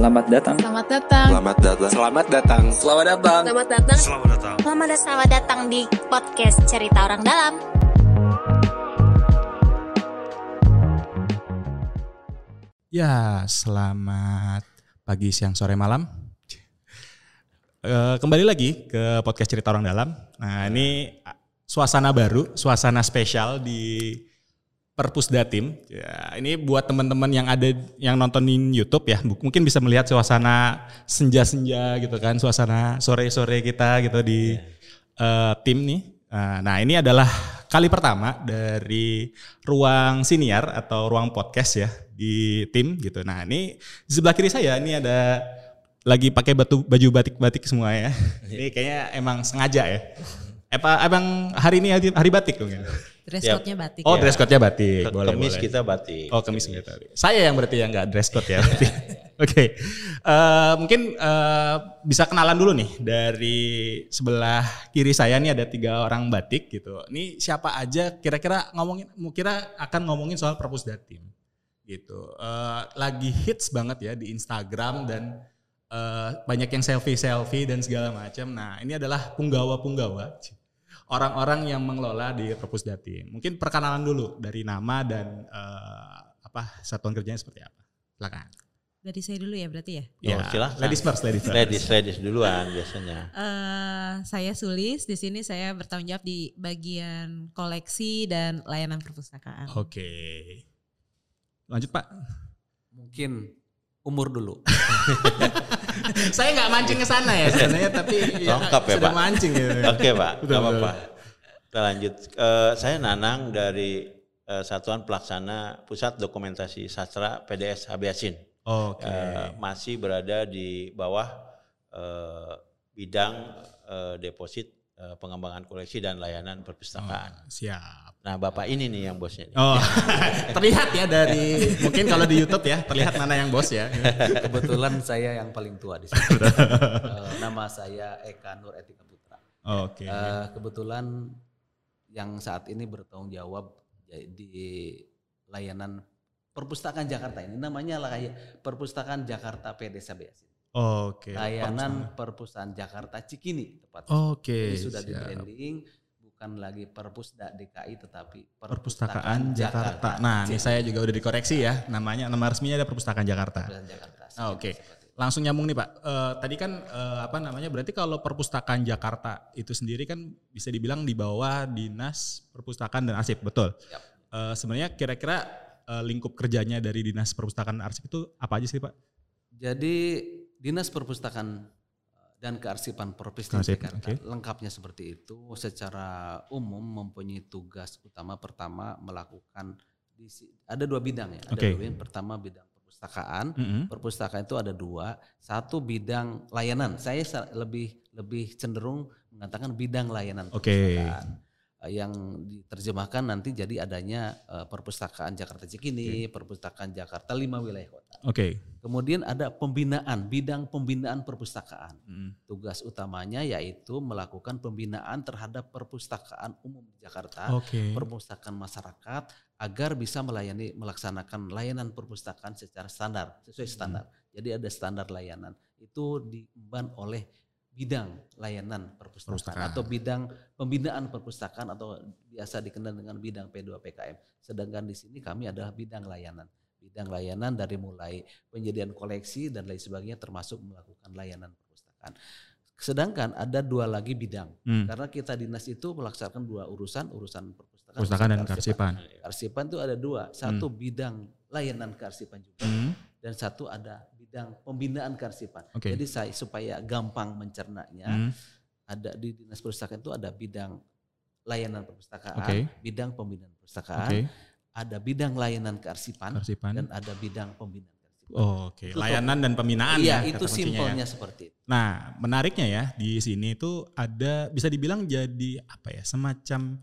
Selamat datang. Selamat datang. Selamat datang. Selamat datang. Selamat datang. Selamat datang. Selamat datang. Selamat datang. Selamat datang di podcast Cerita Orang Dalam. Ya, selamat pagi, siang, sore, malam. Eh, kembali lagi ke podcast cerita orang dalam. Nah, ini suasana baru, suasana spesial di Perpusda Tim. Ya, ini buat teman-teman yang ada yang nontonin YouTube ya, mungkin bisa melihat suasana senja-senja gitu kan, suasana sore-sore kita gitu di eh, tim nih. Eh, Nah, ini adalah kali pertama dari ruang siniar atau ruang podcast ya di tim gitu. Nah, ini di sebelah kiri saya ini ada lagi pakai batu baju batik-batik semua ya. Ini kayaknya emang sengaja ya. Apa abang hari ini hari, hari batik dong ya? Dress code-nya batik. Oh, dress code-nya batik. Ke- Boleh, Kemis boleh. kita batik. Oh, kemis kita. Saya yang berarti yang nggak dress code ya. Oke. Eh, mungkin eh, bisa kenalan dulu nih dari sebelah kiri saya nih ada tiga orang batik gitu. Ini siapa aja kira-kira ngomongin kira akan ngomongin soal Perpus Datim gitu. Eh, lagi hits banget ya di Instagram dan eh, banyak yang selfie-selfie dan segala macam. Nah, ini adalah punggawa-punggawa orang-orang yang mengelola di Perpus. Mungkin perkenalan dulu dari nama dan eh, apa satuan kerjanya seperti apa. Silakan. Dari saya dulu ya berarti ya. Oh, silahkan. Ladies first, ladies first. Ladies, ladies duluan biasanya. Eh, saya Sulis, di sini saya bertanggung jawab di bagian koleksi dan layanan perpustakaan. Oke. Lanjut Pak. Mungkin umur dulu. Saya nggak mancing ke sana ya sebenarnya, tapi ya, Lengkap ya, sudah Pak? mancing gitu. Oke Pak, Betul, nggak apa-apa. Kita lanjut. Eh, saya Nanang dari eh, Satuan Pelaksana Pusat Dokumentasi Sastra PDS Habiasin. Oke. Eh, masih berada di bawah eh, bidang eh, deposit eh, pengembangan koleksi dan layanan perpustakaan. Siap. Nah Bapak ini nih yang bosnya. nih. Oh, terlihat ya dari mungkin kalau di YouTube ya terlihat mana yang bos ya. Kebetulan saya yang paling tua di sini. Eh, nama saya Eka Nur Etika Putra. Oke. Eh, kebetulan yang saat ini bertanggung jawab di layanan perpustakaan Jakarta ini namanya lay- perpustakaan Jakarta PD Sabiasin. Oke. Layanan perpustakaan Jakarta Cikini tepatnya. Oke. Ini sudah di siap. branding bukan lagi Perpusda DKI tetapi Perpustakaan Jakarta. Nah, ini saya juga udah dikoreksi ya. Namanya nama resminya ada Perpustakaan Jakarta. Perpustakaan Jakarta. Ah, Oke. Itu. Langsung nyambung nih Pak. Eh, tadi kan eh, apa namanya? Berarti kalau Perpustakaan Jakarta itu sendiri kan bisa dibilang di bawah Dinas Perpustakaan dan Arsip, betul? Eh, sebenarnya kira-kira eh, lingkup kerjanya dari Dinas Perpustakaan dan Arsip itu apa aja sih Pak? Jadi Dinas Perpustakaan dan Kearsipan Provinsi Jakarta oke. lengkapnya seperti itu. Secara umum mempunyai tugas utama pertama melakukan di si- ada dua bidang ya. Ada Oke. dua bidang. Pertama bidang perpustakaan. Mm-mm. Perpustakaan itu ada dua. Satu bidang layanan. Saya sa- lebih lebih cenderung mengatakan bidang layanan Oke. perpustakaan. Eh, Yang diterjemahkan nanti jadi adanya eh, perpustakaan Jakarta Cikini, perpustakaan Jakarta lima wilayah kota. Oke. Kemudian ada pembinaan, bidang pembinaan perpustakaan. Mm. Tugas utamanya yaitu melakukan pembinaan terhadap perpustakaan umum di Jakarta, Oke. perpustakaan masyarakat agar bisa melayani melaksanakan layanan perpustakaan secara standar, sesuai standar. Jadi ada standar layanan. Itu diemban oleh bidang layanan perpustakaan, Perpustakaan. atau bidang pembinaan perpustakaan atau biasa dikenal dengan bidang P2 PKM. Sedangkan di sini kami adalah bidang layanan. Bidang layanan dari mulai penyediaan koleksi dan lain sebagainya termasuk melakukan layanan perpustakaan. Sedangkan ada dua lagi bidang. Hmm. Karena kita dinas itu melaksanakan dua urusan, urusan perpustakaan, Perpustakaan dan urusan kearsipan. Kearsipan itu ada dua, satu bidang layanan kearsipan juga, Hmm. dan satu ada bidang pembinaan kearsipan. Oke. Jadi saya supaya gampang mencernanya, Hmm. ada di dinas perpustakaan itu ada bidang layanan perpustakaan, Oke. bidang pembinaan perpustakaan, ada bidang layanan kearsipan, Kearsipan. dan ada bidang pembinaan kearsipan. Oh, Oke. Itu Layanan dan pembinaan Iya, ya. itu ya. simpelnya seperti itu. Nah, menariknya ya di sini itu ada bisa dibilang jadi apa ya semacam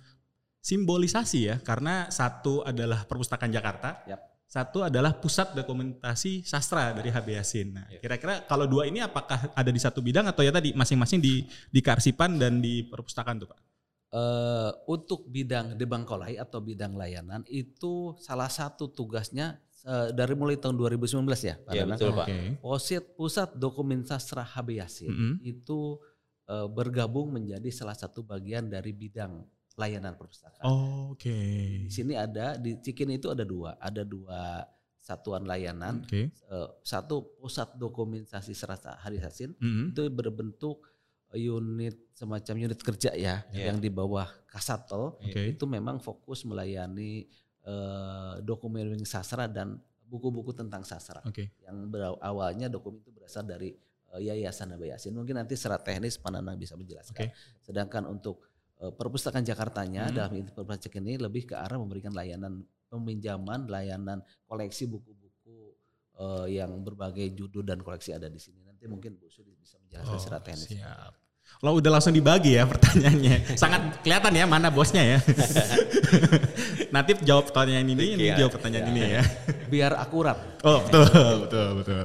simbolisasi ya karena satu adalah perpustakaan Jakarta, Yap. Satu adalah pusat dokumentasi sastra dari HB Yasin. Nah, kira-kira kalau dua ini apakah ada di satu bidang atau ya tadi masing-masing di di kearsipan dan di perpustakaan tuh pak? Eh, untuk bidang debangkolai atau bidang layanan itu salah satu tugasnya eh, dari mulai tahun 2019 ya, Pak Iya Danang. betul Pak. Oke. Pusat Pusat Dokumen Sastra HB Yasin Mm-mm. itu eh, bergabung menjadi salah satu bagian dari bidang layanan perpustakaan. Oke. Di sini ada di Cikin itu ada dua, ada dua satuan layanan. Oke. Eh, satu pusat dokumentasi serasa Hari Yasin Mm-mm. itu berbentuk unit semacam unit kerja ya Iya. yang di bawah Kasatol Oke. itu memang fokus melayani eh, dokumen sastra dan buku-buku tentang sastra Oke. yang awalnya dokumen itu berasal dari eh, Yayasan Nabi Yasin. Mungkin nanti secara teknis Pak Nanang bisa menjelaskan. Oke. Sedangkan untuk perpustakaan Jakartanya Hmm. dalam perpustakaan ini lebih ke arah memberikan layanan peminjaman, layanan koleksi buku-buku eh, yang berbagai judul dan koleksi ada di sini. Nanti mungkin Bu Sudi bisa menjelaskan Oh, secara teknis. siap. Lo udah langsung dibagi ya pertanyaannya. Sangat kelihatan ya mana bosnya ya. Nanti jawab pertanyaan ini, ini Iya. jawab pertanyaan ini ya. Biar akurat. Oh betul, betul, betul.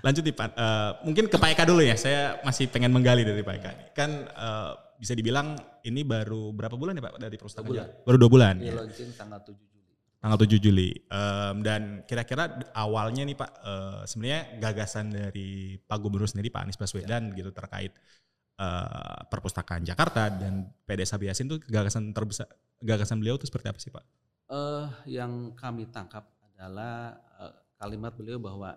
Lanjut nih Pak, Eh, mungkin ke Pak Eka dulu ya. Saya masih pengen menggali dari Pak Eka. Kan eh, bisa dibilang ini baru berapa bulan ya Pak dari perpustakaan? bulan. Baru dua bulan. Ya. launching tanggal 7 Juli. Tanggal 7 Juli. Em, dan kira-kira awalnya nih Pak, eh, sebenarnya gagasan dari Pak Gubernur sendiri Pak Anies Baswedan gitu terkait eh, perpustakaan Jakarta dan PDS Yasin tuh gagasan terbesar, gagasan beliau itu seperti apa sih Pak? eh yang kami tangkap adalah eh, kalimat beliau bahwa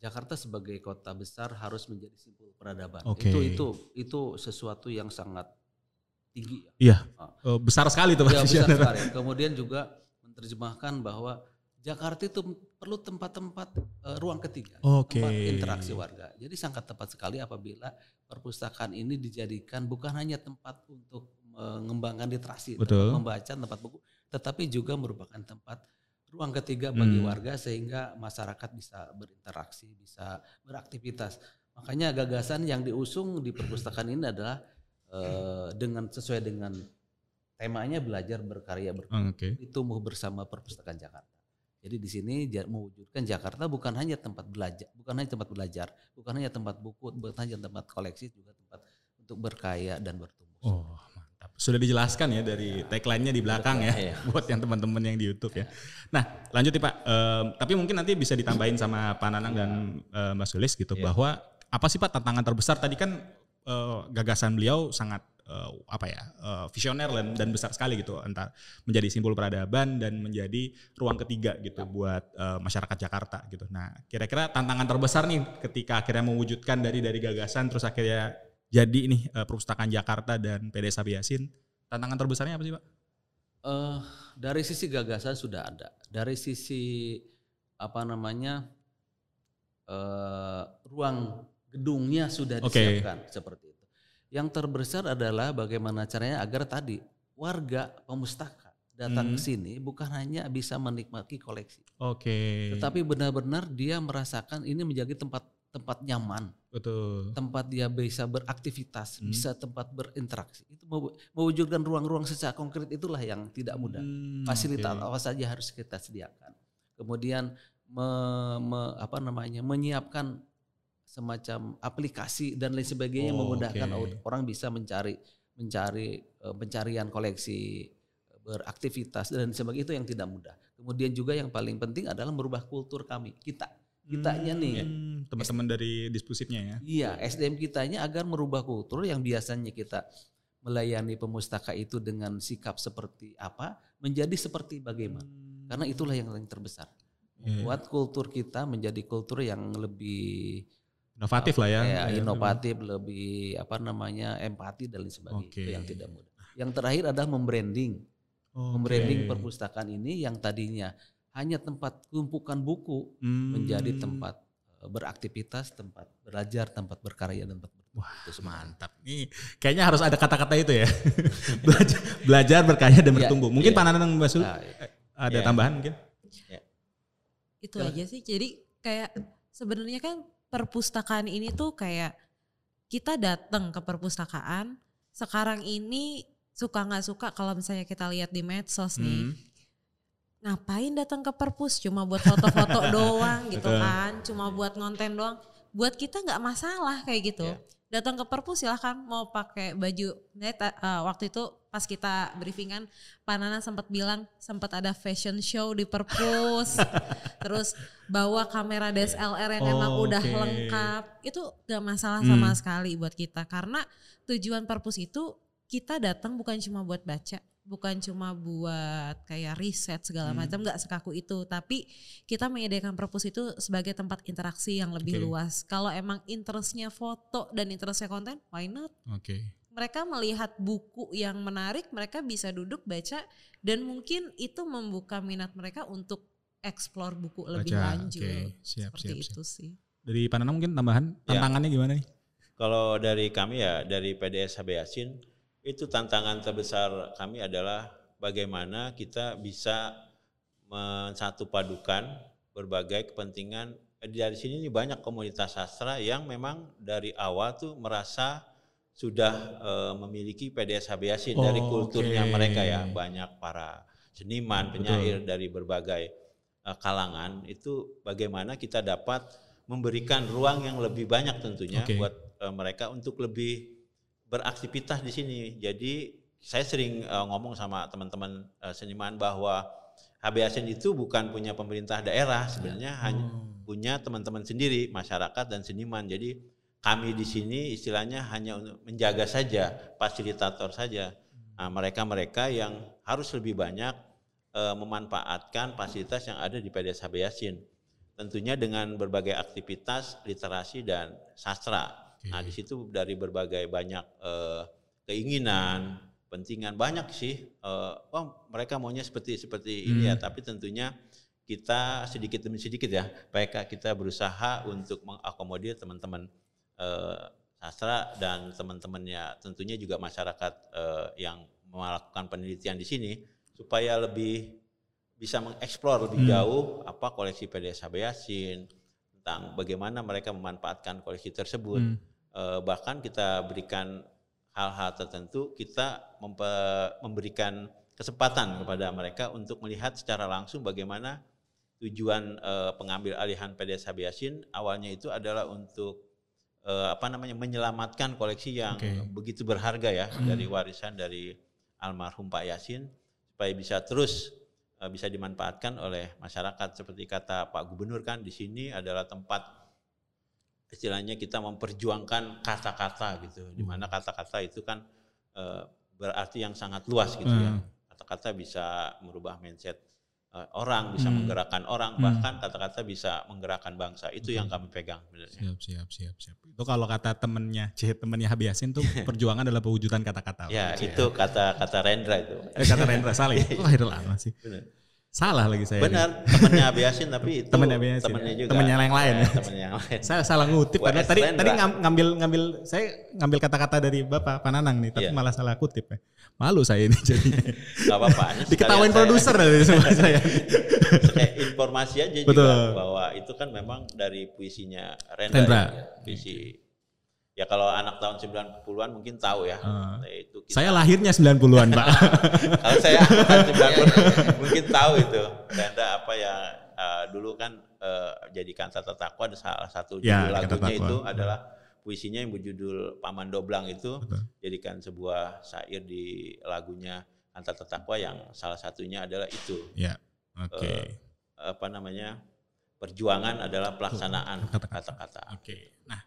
Jakarta sebagai kota besar harus menjadi simpul peradaban. Oke. Itu itu itu sesuatu yang sangat tinggi. ya. Iya, Ah. Eh, besar sekali tuh Pak. Ya, besar sekali. Kemudian juga menerjemahkan bahwa Jakarta itu perlu tempat-tempat eh, ruang ketiga, Oke. tempat interaksi warga. Jadi sangat tepat sekali apabila perpustakaan ini dijadikan bukan hanya tempat untuk mengembangkan literasi, Betul. tempat membaca, tempat buku, tetapi juga merupakan tempat ruang ketiga bagi Hmm. warga sehingga masyarakat bisa berinteraksi, bisa beraktivitas. Makanya gagasan yang diusung di perpustakaan ini adalah eh, dengan sesuai dengan temanya belajar berkarya bertumbuh Oke. tumbuh bersama perpustakaan Jakarta. Jadi di sini mewujudkan Jakarta bukan hanya tempat belajar, bukan hanya tempat belajar, bukan hanya tempat buku, bukan hanya tempat koleksi, juga tempat untuk berkaya dan bertumbuh. Oh mantap. Sudah dijelaskan ya dari tagline-nya di belakang ya Iya. buat yang teman-teman yang di YouTube ya. Nah lanjut nih Pak. Em, tapi mungkin nanti bisa ditambahin sama Pak Nanang dan eh, Mbak Sulis gitu Iya. bahwa apa sih Pak tantangan terbesar tadi kan eh, gagasan beliau sangat eh, apa ya eh, visioner dan, dan besar sekali gitu antar menjadi simbol peradaban dan menjadi ruang ketiga gitu buat eh, masyarakat Jakarta gitu. Nah kira-kira tantangan terbesar nih ketika akhirnya mewujudkan dari dari gagasan terus akhirnya jadi nih eh, perpustakaan Jakarta dan PD Sabi Yasin tantangan terbesarnya apa sih Pak? Eh, dari sisi gagasan sudah ada, dari sisi apa namanya eh, ruang gedungnya sudah disiapkan seperti itu. Yang terbesar adalah bagaimana caranya agar tadi warga pemustaka datang Hmm. ke sini bukan hanya bisa menikmati koleksi, Oke. tetapi benar-benar dia merasakan ini menjadi tempat tempat nyaman, betul. tempat dia bisa beraktivitas, Hmm. bisa tempat berinteraksi. Itu mewu- mewujudkan ruang-ruang secara konkret itulah yang tidak mudah. Hmm, Fasilitas oke. apa saja harus kita sediakan. Kemudian me- me- apa namanya menyiapkan semacam aplikasi dan lain sebagainya Oh, memudahkan oke. orang bisa mencari mencari eh, pencarian koleksi beraktivitas dan sebagainya itu yang tidak mudah. Kemudian juga yang paling penting adalah merubah kultur kami kita kitanya nih Hmm, teman-teman dari diskusinya ya. Iya, SDM kitanya agar merubah kultur yang biasanya kita melayani pemustaka itu dengan sikap seperti apa menjadi seperti bagaimana. Karena itulah yang paling terbesar. Iya. Buat kultur kita menjadi kultur yang lebih Inovatif lah ya. ya, Ya, inovatif, lebih apa namanya empati dan lain sebagainya. Oke. Itu yang tidak mudah. Yang terakhir adalah membranding. Oke. Membranding perpustakaan ini yang tadinya hanya tempat tumpukan buku Hmm. menjadi tempat eh, beraktivitas, tempat belajar, tempat berkarya dan tempat bertumbuh. Wah, Itu mantap. Nih, kayaknya harus ada kata-kata itu ya. belajar, belajar berkarya dan Iya, bertumbuh. Mungkin iya. Pak Nanang Mbak Sul, Nah, ada Iya. tambahan mungkin? Itu Ya. aja sih. Jadi kayak sebenarnya kan perpustakaan ini tuh kayak kita datang ke perpustakaan. Sekarang ini suka nggak suka kalau misalnya kita lihat di medsos nih. Hmm. Ngapain datang ke perpus cuma buat foto-foto doang gitu Betul. kan. Cuma buat konten doang. Buat kita nggak masalah kayak gitu. Iya. Datang ke perpus silahkan mau pakai baju. Nah, ta- eh, waktu itu pas kita briefingan Pak Nana sempat bilang sempat ada fashion show di perpus terus bawa kamera DSLR yang Oh, emang udah oke. lengkap itu gak masalah sama Hmm. sekali buat kita karena tujuan perpus itu kita datang bukan cuma buat baca bukan cuma buat kayak riset segala Hmm. macam nggak sekaku itu tapi kita menyediakan perpus itu sebagai tempat interaksi yang lebih Oke. luas kalau emang interestnya foto dan interestnya konten why not Oke. Mereka melihat buku yang menarik, mereka bisa duduk baca dan mungkin itu membuka minat mereka untuk explore buku lebih Baca, lanjut. oke. Siap, Seperti siap, itu sih. Dari Panana mungkin tambahan Ya. tantangannya gimana nih? Kalau dari kami ya dari PDS HB Yasin itu tantangan terbesar kami adalah bagaimana kita bisa mensatu padukan berbagai kepentingan dari sini nih banyak komunitas sastra yang memang dari awal tuh merasa sudah eh, memiliki PDS HB Yasin dari Oh, kulturnya oke. mereka ya banyak para seniman penyair dari berbagai eh, kalangan itu bagaimana kita dapat memberikan ruang yang lebih banyak tentunya Oke. buat eh, mereka untuk lebih beraktivitas di sini. Jadi saya sering eh, ngomong sama teman-teman eh, seniman bahwa HBASN itu bukan punya pemerintah daerah sebenarnya hanya punya teman-teman sendiri masyarakat dan seniman. Jadi kami di sini istilahnya hanya untuk menjaga saja, fasilitator saja. Nah, mereka-mereka yang harus lebih banyak eh, memanfaatkan fasilitas yang ada di PDS HB Yasin. Tentunya dengan berbagai aktivitas literasi dan sastra. Nah, di situ dari berbagai banyak eh, keinginan, pentingan banyak sih. Eh, oh, mereka maunya seperti seperti ini ya, tapi tentunya kita sedikit demi sedikit ya, PK kita berusaha untuk mengakomodir teman-teman eh, sastra dan teman-temannya. Tentunya juga masyarakat eh, yang melakukan penelitian di sini supaya lebih bisa mengeksplor lebih jauh apa koleksi PDS HB Yasin tentang bagaimana mereka memanfaatkan koleksi tersebut. Hmm. Eh, bahkan kita berikan hal-hal tertentu kita memberikan kesempatan kepada mereka untuk melihat secara langsung bagaimana tujuan eh, pengambil alihan PDS HB Yasin. Awalnya itu adalah untuk eh, apa namanya menyelamatkan koleksi yang Oke. begitu berharga ya dari warisan dari almarhum Pak Yasin supaya bisa terus eh, bisa dimanfaatkan oleh masyarakat seperti kata Pak Gubernur kan di sini adalah tempat istilahnya kita memperjuangkan kata-kata gitu di mana kata-kata itu kan eh, berarti yang sangat luas gitu ya Hmm. kata-kata bisa merubah mindset eh, orang bisa Hmm. menggerakkan orang Hmm. bahkan kata-kata bisa menggerakkan bangsa itu yang kami pegang sebenarnya Siap, siap, siap, siap. Itu kalau kata temennya, C, temennya Habib Yasin tuh perjuangan adalah pewujudan kata-kata. ya itu kata-kata Rendra itu Eh, kata Rendra salah ya? Oh, akhirnya lama sih. Benar. Salah lagi saya. benar temannya Abiasin tapi itu Temennya Abi Yasin. temennya juga Temennya yang lain ya. temennya yang lain Saya salah ngutip karena tadi tadi ngam- ngambil ngambil saya ngambil kata-kata dari Bapak Pananang nih, tapi Iya. malah salah kutip ya. Malu saya ini jadinya. nggak apa-apa Diketawain produser dari semua saya. kayak informasi aja Betul. juga bahwa itu kan memang dari puisinya Rendra, Rendra. ya. puisi ya kalau anak tahun 90-an mungkin tahu ya. Nah, itu kita- Saya lahirnya 90-an, Pak. kalau saya anak 90 mungkin tahu itu Rendra apa ya eh, dulu kan eh, jadikan tata takwa ada salah satu Ya, judul lagunya itu adalah puisinya yang berjudul Paman Doblang itu Betul. jadikan sebuah syair di lagunya Kanta Takwa yang salah satunya adalah itu ya. Oke. Eh, apa namanya perjuangan adalah pelaksanaan Kata-kata. kata-kata. Oke. Nah,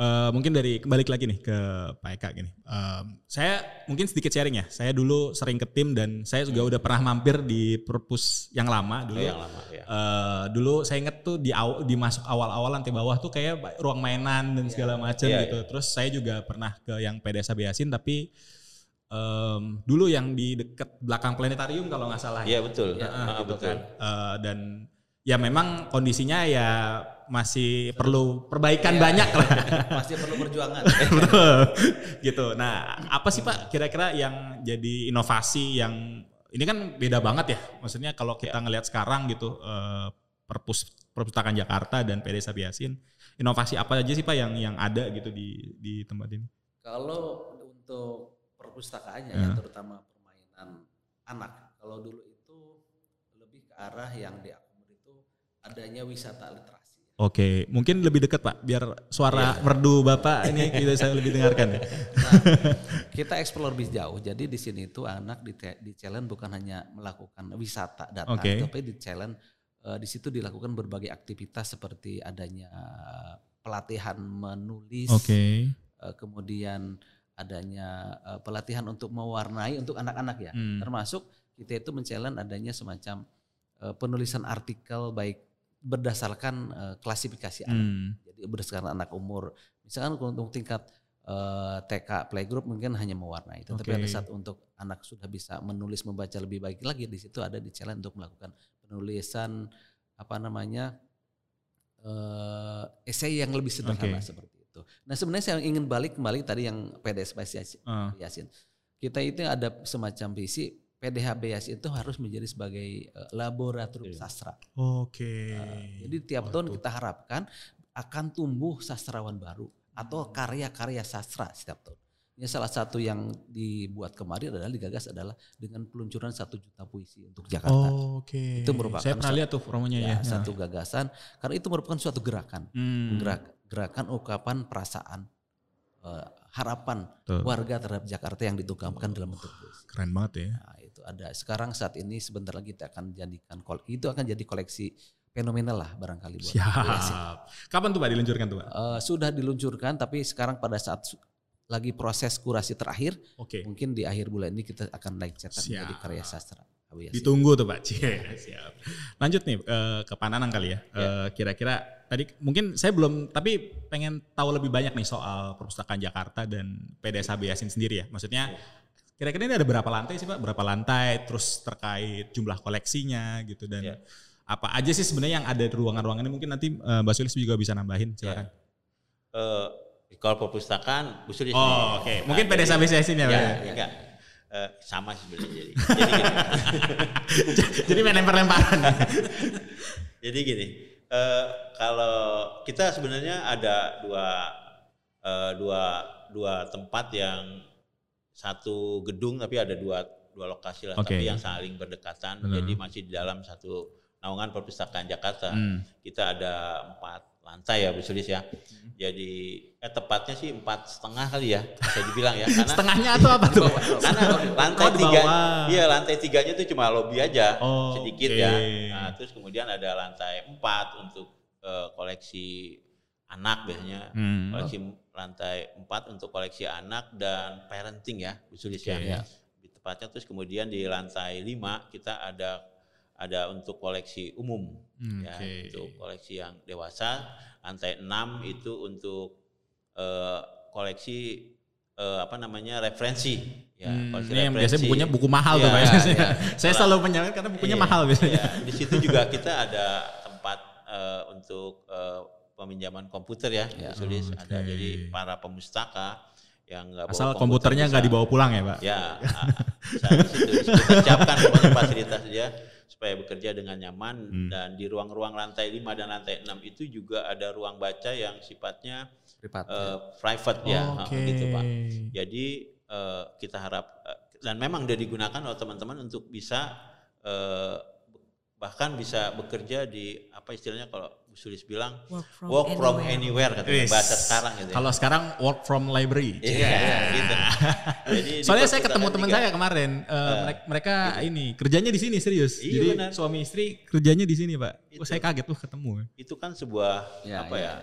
eh, mungkin dari kembali lagi nih ke Pak Eka gini. Em, saya mungkin sedikit sharing ya. Saya dulu sering ke tim dan saya juga udah pernah mampir di perpus yang lama dulu. Oh, yang lama ya. Eh, dulu saya inget tuh di aw, di masuk awal-awal lantai bawah tuh kayak ruang mainan dan segala macam Iya, gitu. Terus saya juga pernah ke yang PDS Yasin tapi em, dulu yang di deket belakang planetarium kalau nggak salah. Iya betul. Ya, gitu betul. kan. Eh, dan ya memang kondisinya ya masih perlu perbaikan banyak lah. Pasti perlu perjuangan. Betul. gitu. Nah, apa sih Pak kira-kira yang jadi inovasi yang ini kan beda banget ya. Maksudnya kalau kita ngelihat sekarang gitu eh, perpus perpustakaan Jakarta dan PD Sabiasin, inovasi apa aja sih Pak yang yang ada gitu di di tempat ini? Kalau untuk perpustakaannya Ya. ya, terutama permainan anak, kalau dulu itu lebih ke arah yang itu adanya wisata literasi. Oke, mungkin lebih dekat Pak, biar suara Iya. merdu Bapak ini kita saya lebih dengarkan. ya. Nah, kita explore lebih jauh. Jadi di sini itu anak di, di challenge bukan hanya melakukan wisata data, Oke. tapi di challenge eh, di situ dilakukan berbagai aktivitas seperti adanya pelatihan menulis, Oke. eh, kemudian adanya eh, pelatihan untuk mewarnai untuk anak-anak ya. Hmm. Termasuk kita itu men-challenge adanya semacam penulisan artikel baik berdasarkan eh, klasifikasi anak. Hmm. Jadi berdasarkan anak umur. Misalkan untuk tingkat eh, TK playgroup mungkin hanya mewarnai. Tetapi Oke. ada saat untuk anak sudah bisa menulis membaca lebih baik lagi di situ ada di challenge untuk melakukan penulisan apa namanya eh esai yang lebih sederhana Oke. seperti itu. Nah sebenarnya saya ingin balik kembali tadi yang PDS Yasin. Yasin. Kita itu ada semacam visi PDHB Yasin itu harus menjadi sebagai eh, laboratorium Iya. sastra. Oke. Jadi tiap tahun Waduh. kita harapkan akan tumbuh sastrawan baru atau Hmm. karya-karya sastra setiap tahun. Ya salah satu yang dibuat kemarin adalah digagas adalah dengan peluncuran satu juta puisi untuk Jakarta. Oke. Itu merupakan Saya pernah satu- lihat tuh promonya ya. ya, satu gagasan karena itu merupakan suatu gerakan, Hmm. Gerak, gerakan ungkapan perasaan, eh, harapan Tuh. warga terhadap Jakarta yang dituangkan dalam bentuk puisi. Keren banget ya. Nah, itu ada. Sekarang saat ini sebentar lagi kita akan jadikan itu akan jadi koleksi fenomenal lah barangkali buat. Siap. Kapan tuh Pak diluncurkan tuh Pak? Eh, sudah diluncurkan tapi sekarang pada saat lagi proses kurasi terakhir Oke. mungkin di akhir bulan ini kita akan naik cetak Siap. menjadi karya sastra Abu Yasin. Ditunggu tuh Pak. Cie, siap. Lanjut nih eh, ke Pananang kali ya. Eh, Kira-kira tadi mungkin saya belum tapi pengen tahu lebih banyak nih soal perpustakaan Jakarta dan PDSHB Yasin sendiri ya. Maksudnya kira-kira ini ada berapa lantai sih Pak? Berapa lantai? Terus terkait jumlah koleksinya gitu dan Ya. apa aja sih sebenarnya yang ada di ruangan-ruangan ini mungkin nanti eh, Mbak Sulis juga bisa nambahin silakan. Eh, kalau perpustakaan usul di sini. Oh, oke. Mungkin PDSHB Yasin ya, Pak. Ya, ya? Eh, sama sebenarnya jadi. Jadi gini. Jadi main lempar-lemparan. Jadi gini, eh, kalau kita sebenarnya ada dua eh, dua dua tempat yang satu gedung tapi ada dua dua lokasi lah, Oke. tapi yang saling berdekatan. Benar. Jadi masih di dalam satu naungan perpustakaan Jakarta. Hmm. Kita ada empat lantai ya Bu Sulis ya. Jadi eh, tepatnya sih empat setengah kali ya bisa dibilang ya. Karena Setengahnya atau apa tuh? karena lantai Oh, tiga, iya lantai tiganya itu cuma lobby aja, Oh, sedikit oke. ya. Nah, terus kemudian ada lantai empat untuk eh, koleksi anak biasanya, Hmm. koleksi lantai empat untuk koleksi anak dan parenting ya, Sulis Oke. ya. Di tepatnya terus kemudian di lantai lima kita ada ada untuk koleksi umum Hmm, ya, untuk koleksi yang dewasa. Lantai 6 itu untuk eh, koleksi eh, apa namanya referensi ya, Hmm, koleksi ini yang biasanya referensi. bukunya buku mahal tuh Iya, Pak. Saya- iya. Saya selalu menyalahkan karena bukunya Iya, mahal biasanya. iya. Di situ juga kita ada tempat eh, untuk eh, peminjaman komputer ya, Ya. Bu Sulis. Oke. Ada jadi para pemustaka yang nggak Asal komputer komputernya nggak dibawa pulang ya Pak. Ya, kita siapkan fasilitas dia supaya bekerja dengan nyaman Hmm. dan di ruang-ruang lantai 5 dan lantai 6 itu juga ada ruang baca yang sifatnya Privat. eh, private ya, ah, Oke. gitu Pak. Jadi eh, kita harap eh, dan memang sudah digunakan oleh teman-teman untuk bisa eh, bahkan bisa bekerja di apa istilahnya kalau Bu Sulis bilang Work from work from anywhere. anywhere katanya Wis. bahasa sekarang gitu. ya. Kalau sekarang work from library. Iya, iya, gitu. Jadi di Soalnya saya ketemu teman saya kemarin, eh, mereka, mereka ini kerjanya di sini serius. Iya, Jadi benar. suami istri kerjanya di sini Pak. Oh, Itu. saya kaget tuh ketemu. itu kan sebuah Ya, apa ya. ya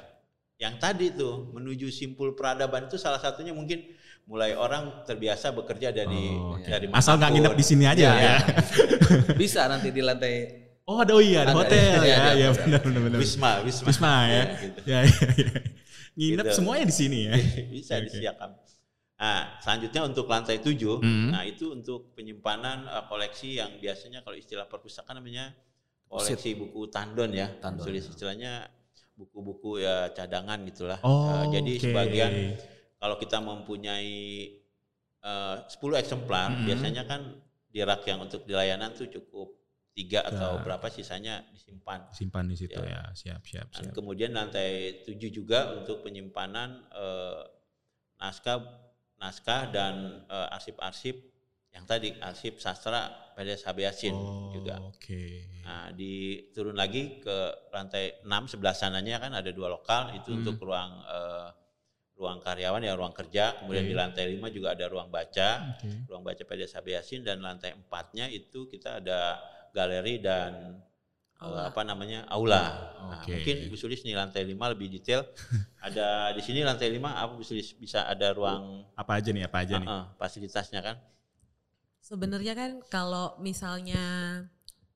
yang tadi tuh menuju simpul peradaban itu salah satunya mungkin mulai orang terbiasa bekerja dari Oh, oke. dari Asal nggak nginep di sini aja Ya, ya. Bisa nanti di lantai Oh ada oh iya ada hotel iya, ya, ya ada. benar benar benar. Wisma, Wisma. Wisma ya. Ya, gitu. Ya, ya, ya. Nginep Gitu. semuanya di sini ya. Bisa Oke. disediakan. Nah, selanjutnya untuk lantai 7, Hmm. nah itu untuk penyimpanan eh, koleksi yang biasanya kalau istilah perpustakaan namanya koleksi buku tandon ya. Tandon. Tulis istilahnya buku-buku ya cadangan gitulah. Oh, Eh, jadi oke. sebagian kalau kita mempunyai eh, 10 eksemplar, Mm-mm. biasanya kan di rak yang untuk di layanan tuh cukup tiga atau Ya. berapa sisanya disimpan. simpan di situ Ya. ya. Siap siap Dan siap. kemudian lantai 7 juga untuk penyimpanan eh, naskah naskah dan eh, arsip-arsip yang tadi arsip sastra PDS Habeasin Oh, juga. Oke. Nah, di turun lagi ke lantai 6 sebelah sananya kan ada dua lokal itu Hmm. untuk ruang eh, ruang karyawan ya ruang kerja. Kemudian Oke. di lantai 5 juga ada ruang baca, Oke. ruang baca PDS Habeasin dan lantai 4-nya itu kita ada galeri dan eh, Aula. apa namanya aula. Nah, Oke. mungkin Bu Sulis nih lantai 5 lebih detail. ada di sini lantai 5 apa Bu Sulis bisa ada ruang Apa aja nih? Apa aja nih? eh, eh, fasilitasnya kan? Sebenarnya kan kalau misalnya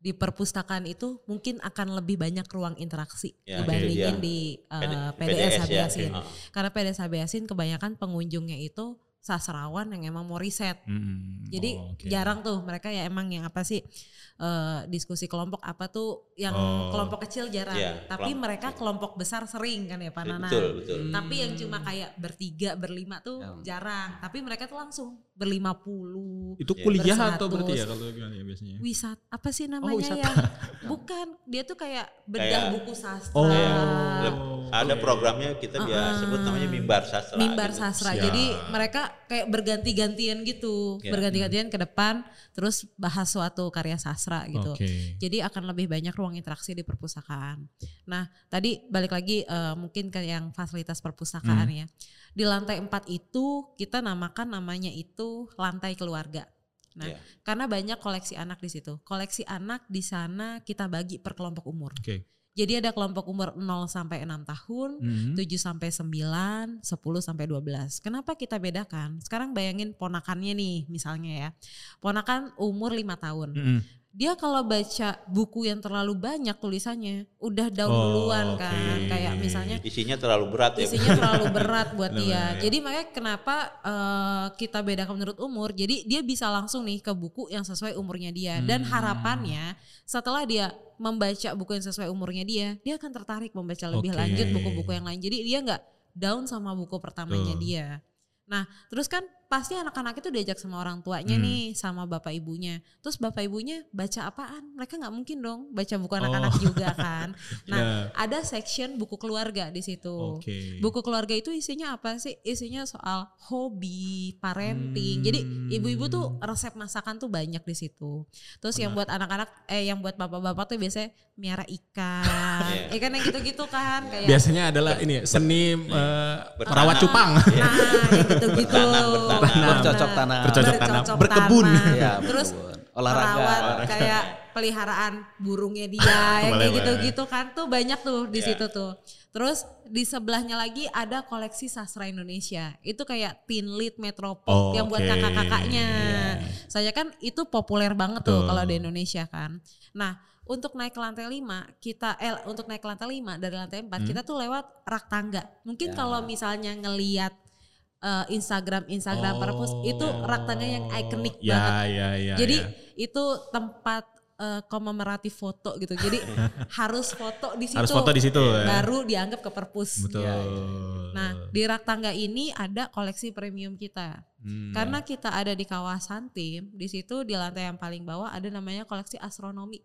di perpustakaan itu mungkin akan lebih banyak ruang interaksi Ya, dibandingin iya. di uh, PDS PDS ya, Habeasin. oke. Karena PDS Habeasin kebanyakan pengunjungnya itu sastrawan yang emang mau riset. Hmm, Jadi oh, oke. jarang tuh mereka ya emang yang apa sih eh, diskusi kelompok apa tuh yang Oh. kelompok kecil jarang. Iya, Tapi kelompok- mereka kelompok besar sering kan ya Pak Nana. Betul, betul. Tapi yang cuma kayak bertiga, berlima tuh Yang- jarang. Tapi mereka tuh langsung berlima puluh. Itu Iya. kuliah Bersatu. atau berarti ya kalau gimana ya biasanya? Wisat apa sih namanya wisata. ya? Bukan, dia tuh kayak bedah Kayak- buku sastra. Oh. Ada programnya kita biasa sebut namanya mimbar sastra. mimbar gitu. sastra. Siap. Jadi mereka kayak berganti-gantian gitu, Ya. berganti-gantian ke depan, terus bahas suatu karya sastra gitu. Oke. Jadi akan lebih banyak ruang interaksi di perpustakaan. Nah, tadi balik lagi eh, mungkin ke yang fasilitas perpustakaan Hmm. ya. Di lantai 4 itu kita namakan namanya itu lantai keluarga. Nah, Iya. karena banyak koleksi anak di situ. Koleksi anak di sana kita bagi per kelompok umur. Oke. Jadi ada kelompok umur 0 sampai 6 tahun, Hmm. 7 sampai 9, 10 sampai 12. Kenapa kita bedakan? Sekarang bayangin ponakannya nih misalnya ya. Ponakan umur 5 tahun. Hmm. Dia kalau baca buku yang terlalu banyak tulisannya udah down Oh, duluan kan. Kayak misalnya Isinya terlalu berat ya. isinya terlalu berat buat dia. Jadi makanya kenapa eh, kita bedakan menurut umur. Jadi dia bisa langsung nih ke buku yang sesuai umurnya dia. Dan Hmm. harapannya setelah dia membaca buku yang sesuai umurnya dia, dia akan tertarik membaca lebih Oke. lanjut buku-buku yang lain. Jadi dia nggak down sama buku pertamanya Betul. dia. Nah, terus kan pasti anak-anak itu diajak sama orang tuanya Hmm. nih, sama bapak ibunya. Terus bapak ibunya baca apaan? Mereka nggak mungkin dong baca buku anak-anak Oh. juga kan. Nah, Ya. ada section buku keluarga di situ. Oke. Buku keluarga itu isinya apa sih? Isinya soal hobi, parenting. Jadi Hmm. ibu-ibu tuh resep masakan tuh banyak di situ. Terus yang buat anak-anak eh yang buat bapak-bapak tuh biasanya miara ikan. Iya. ikan yang gitu-gitu kan kayak Biasanya adalah ini seni eh, merawat cupang. Iya. Nah, yang gitu-gitu. Bertanam. Bercocok tanam. Bercocok tanam. Bercocok Berkebun. tanam. Iya, Terus olahraga. merawat kayak peliharaan burungnya dia yang kayak gitu-gitu kan tuh banyak tuh di Iya. situ tuh. Terus di sebelahnya lagi ada koleksi sastra Indonesia. Itu kayak Teen Lit Metropop Oh, yang buat oke. kakak-kakaknya. Saya kan itu populer banget tuh Betul. kalau di Indonesia kan. Nah, untuk naik ke lantai 5, kita eh untuk naik ke lantai 5 dari lantai 4 Hmm. kita tuh lewat rak tangga. Mungkin Ya. kalau misalnya ngeliat eh, Instagram Instagram perpus itu rak tangga yang ikonik ya, banget. Ya, ya, Jadi ya. itu tempat eh, kommemoratif foto gitu. Jadi harus foto di situ. harus foto di situ. ya. Baru dianggap ke perpus. Betul. Ya. Nah, di rak tangga ini ada koleksi premium kita. Hmm. Karena kita ada di kawasan tim, di situ di lantai yang paling bawah ada namanya koleksi astronomi.